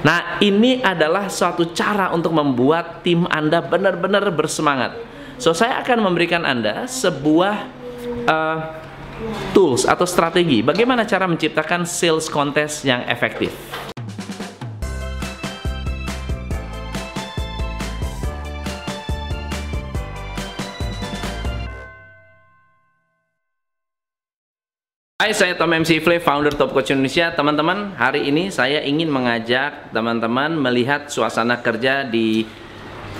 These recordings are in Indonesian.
Nah, ini adalah suatu cara untuk membuat tim Anda benar-benar bersemangat. So, saya akan memberikan Anda sebuah uh, tools atau strategi bagaimana cara menciptakan sales contest yang efektif. Hai, saya Tom MC Fle, founder Top Coach Indonesia. Teman-teman, hari ini saya ingin mengajak teman-teman melihat suasana kerja di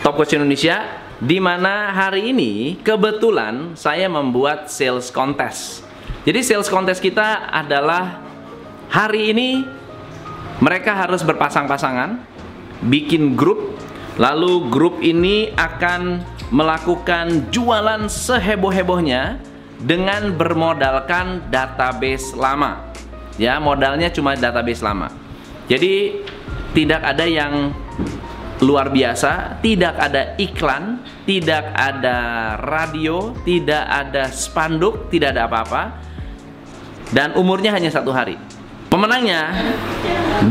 Top Coach Indonesia di mana hari ini kebetulan saya membuat sales contest. Jadi sales contest kita adalah hari ini mereka harus berpasang-pasangan, bikin grup, lalu grup ini akan melakukan jualan seheboh-hebohnya dengan bermodalkan database lama. Ya, modalnya cuma database lama. Jadi tidak ada yang luar biasa, tidak ada iklan, tidak ada radio, tidak ada spanduk, tidak ada apa-apa. Dan umurnya hanya satu hari. Pemenangnya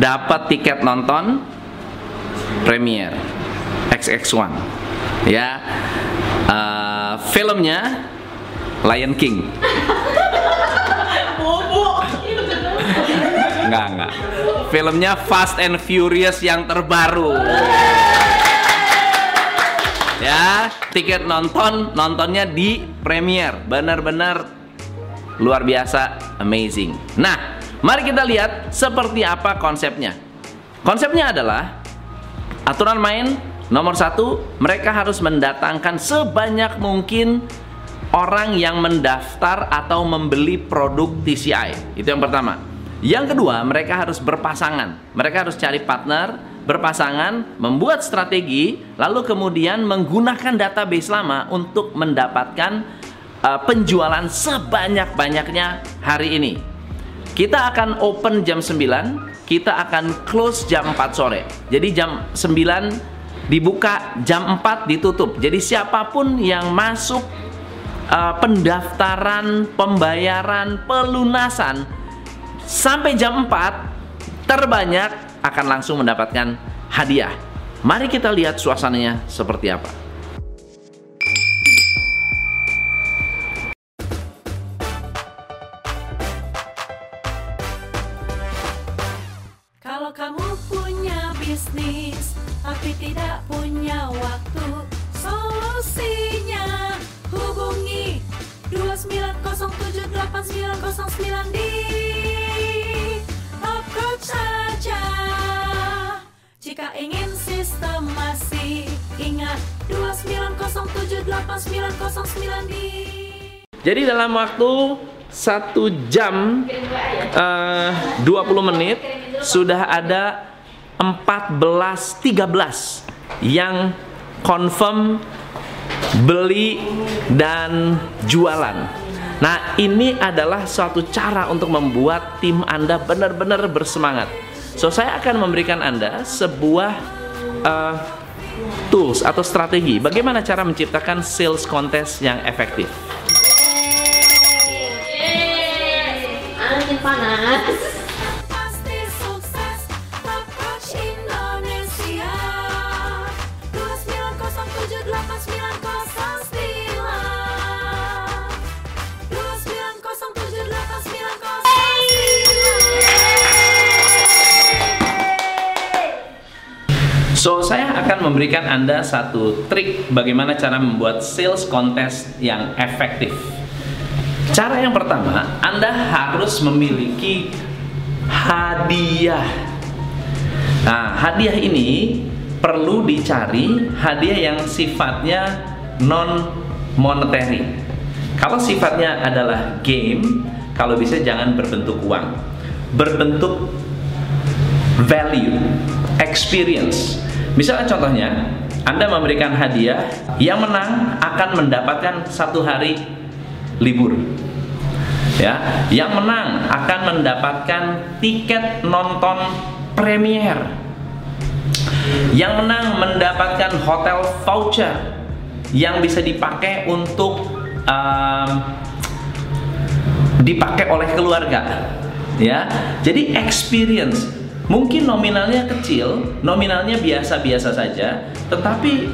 dapat tiket nonton premier XX1. Ya, uh, filmnya Lion King. Enggak, enggak. Filmnya Fast and Furious yang terbaru. Ya, tiket nonton nontonnya di premier. Benar-benar luar biasa, amazing. Nah, mari kita lihat seperti apa konsepnya. Konsepnya adalah aturan main nomor satu, mereka harus mendatangkan sebanyak mungkin orang yang mendaftar atau membeli produk TCI. Itu yang pertama. Yang kedua, mereka harus berpasangan. Mereka harus cari partner, berpasangan, membuat strategi, lalu kemudian menggunakan database lama untuk mendapatkan uh, penjualan sebanyak-banyaknya hari ini. Kita akan open jam 9, kita akan close jam 4 sore. Jadi jam 9 dibuka, jam 4 ditutup. Jadi siapa pun yang masuk uh, pendaftaran, pembayaran, pelunasan sampai jam 4 terbanyak akan langsung mendapatkan hadiah. Mari kita lihat suasananya seperti apa. Kalau kamu punya bisnis tapi tidak punya waktu, 29078909 di Top Coach saja. Jika ingin sistemasi, ingat 29078909 di Jadi dalam waktu satu jam eh, 20 menit sudah ada 14 13 yang confirm beli dan jualan. Nah, ini adalah suatu cara untuk membuat tim Anda benar-benar bersemangat. So, saya akan memberikan Anda sebuah uh, tools atau strategi bagaimana cara menciptakan sales contest yang efektif. Angin panas. So, saya akan memberikan Anda satu trik bagaimana cara membuat sales contest yang efektif. Cara yang pertama, Anda harus memiliki hadiah. Nah, hadiah ini perlu dicari hadiah yang sifatnya non monetary. Kalau sifatnya adalah game, kalau bisa jangan berbentuk uang. Berbentuk value, experience. Misalnya contohnya, Anda memberikan hadiah, yang menang akan mendapatkan satu hari libur. Ya, yang menang akan mendapatkan tiket nonton premier. Yang menang mendapatkan hotel voucher yang bisa dipakai untuk um, dipakai oleh keluarga. Ya, jadi experience mungkin nominalnya kecil, nominalnya biasa-biasa saja, tetapi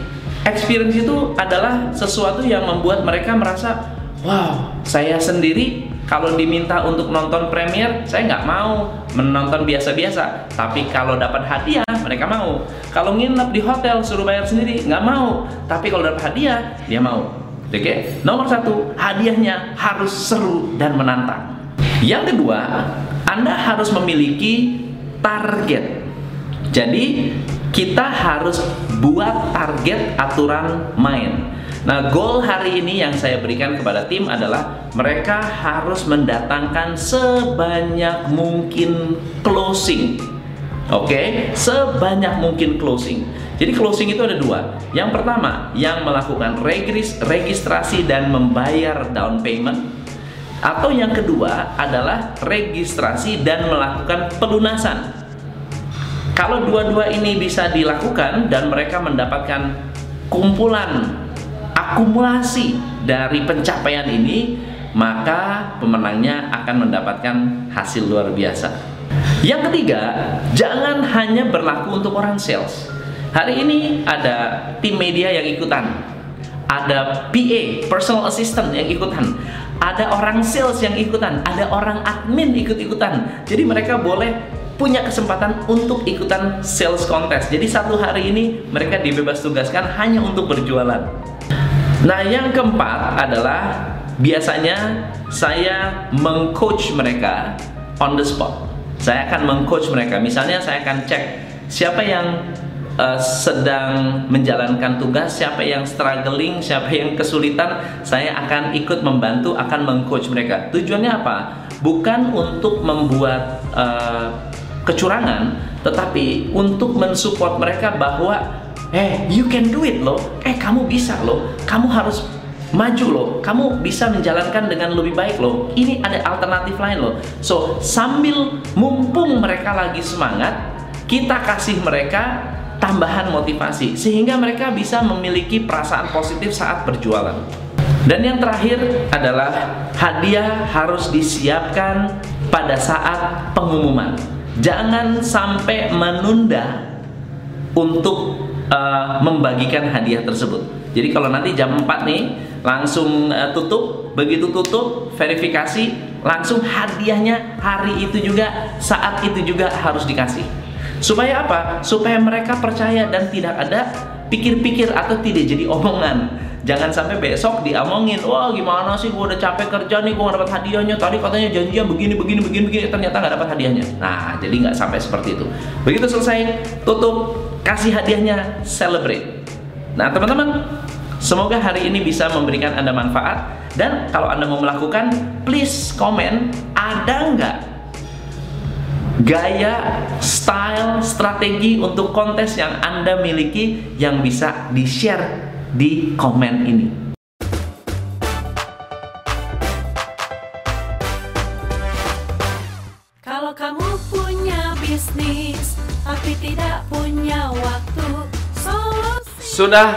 experience itu adalah sesuatu yang membuat mereka merasa, wow, saya sendiri kalau diminta untuk nonton premier, saya nggak mau menonton biasa-biasa. Tapi kalau dapat hadiah, mereka mau. Kalau nginep di hotel suruh bayar sendiri, nggak mau. Tapi kalau dapat hadiah, dia mau. Oke, nomor satu, hadiahnya harus seru dan menantang. Yang kedua, Anda harus memiliki target. Jadi, kita harus buat target aturan main. Nah, goal hari ini yang saya berikan kepada tim adalah mereka harus mendatangkan sebanyak mungkin closing. Oke, sebanyak mungkin closing. Jadi closing itu ada dua. Yang pertama, yang melakukan regis, registrasi dan membayar down payment. Atau yang kedua adalah registrasi dan melakukan pelunasan. Kalau dua-dua ini bisa dilakukan dan mereka mendapatkan kumpulan akumulasi dari pencapaian ini, maka pemenangnya akan mendapatkan hasil luar biasa. Yang ketiga, jangan hanya berlaku untuk orang sales. Hari ini ada tim media yang ikutan, ada PA, personal assistant yang ikutan, ada orang sales yang ikutan, ada orang admin ikut-ikutan. Jadi mereka boleh punya kesempatan untuk ikutan sales contest. Jadi satu hari ini mereka dibebas tugaskan hanya untuk berjualan. Nah, yang keempat adalah biasanya saya mengcoach mereka on the spot. Saya akan mengcoach mereka. Misalnya saya akan cek siapa yang uh, sedang menjalankan tugas, siapa yang struggling, siapa yang kesulitan, saya akan ikut membantu, akan mengcoach mereka. Tujuannya apa? Bukan untuk membuat uh, kecurangan, tetapi untuk mensupport mereka bahwa eh you can do it loh, eh kamu bisa loh, kamu harus maju loh, kamu bisa menjalankan dengan lebih baik loh. Ini ada alternatif lain loh. So sambil mumpung mereka lagi semangat, kita kasih mereka tambahan motivasi sehingga mereka bisa memiliki perasaan positif saat berjualan. Dan yang terakhir adalah hadiah harus disiapkan pada saat pengumuman. Jangan sampai menunda untuk uh, membagikan hadiah tersebut. Jadi kalau nanti jam 4 nih langsung uh, tutup, begitu tutup verifikasi langsung hadiahnya hari itu juga saat itu juga harus dikasih. Supaya apa? Supaya mereka percaya dan tidak ada pikir-pikir atau tidak jadi omongan. Jangan sampai besok diomongin, wah gimana sih gua udah capek kerja nih, gua gak dapat hadiahnya. Tadi katanya janjian begini, begini, begini, begini, ternyata nggak dapat hadiahnya. Nah, jadi nggak sampai seperti itu. Begitu selesai, tutup, kasih hadiahnya, celebrate. Nah, teman-teman, semoga hari ini bisa memberikan anda manfaat. Dan kalau anda mau melakukan, please komen ada nggak gaya, style, strategi untuk kontes yang Anda miliki yang bisa di-share di komen ini. Kalau kamu punya bisnis tapi tidak punya waktu, solusi Sudah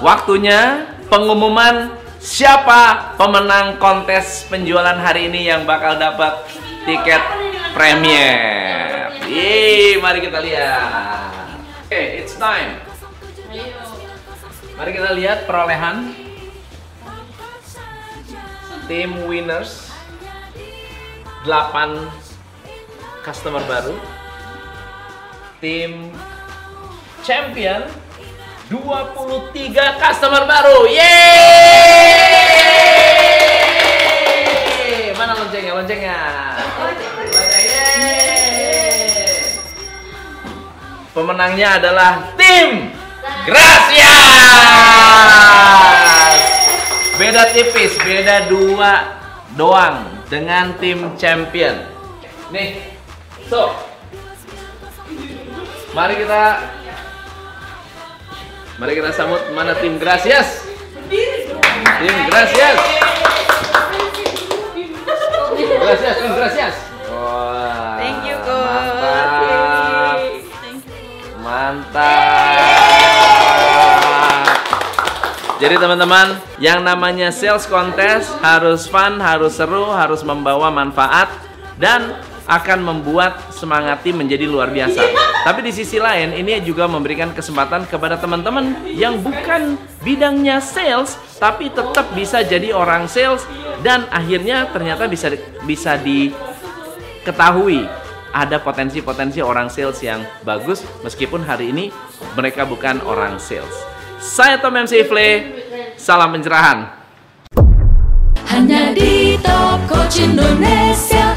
waktunya pengumuman siapa pemenang kontes penjualan hari ini yang bakal dapat tiket premier. Yeay, mari kita lihat. Oke, it's time. Mari kita lihat perolehan tim winners 8 customer baru tim champion 23 customer baru Yeay pemenangnya adalah tim Gracias. Beda tipis beda dua doang dengan tim champion. Nih so mari kita mari kita sambut mana tim Gracias? Tim Gracias Gracias Gracias Wah, Thank you, Coach. mantap mantap jadi teman-teman, yang namanya sales contest harus fun, harus seru, harus membawa manfaat dan akan membuat semangat tim menjadi luar biasa. Tapi di sisi lain, ini juga memberikan kesempatan kepada teman-teman yang bukan bidangnya sales, tapi tetap bisa jadi orang sales dan akhirnya ternyata bisa bisa diketahui ada potensi-potensi orang sales yang bagus meskipun hari ini mereka bukan orang sales. Saya Tom MC Ifle, salam pencerahan. Hanya di Top Coach Indonesia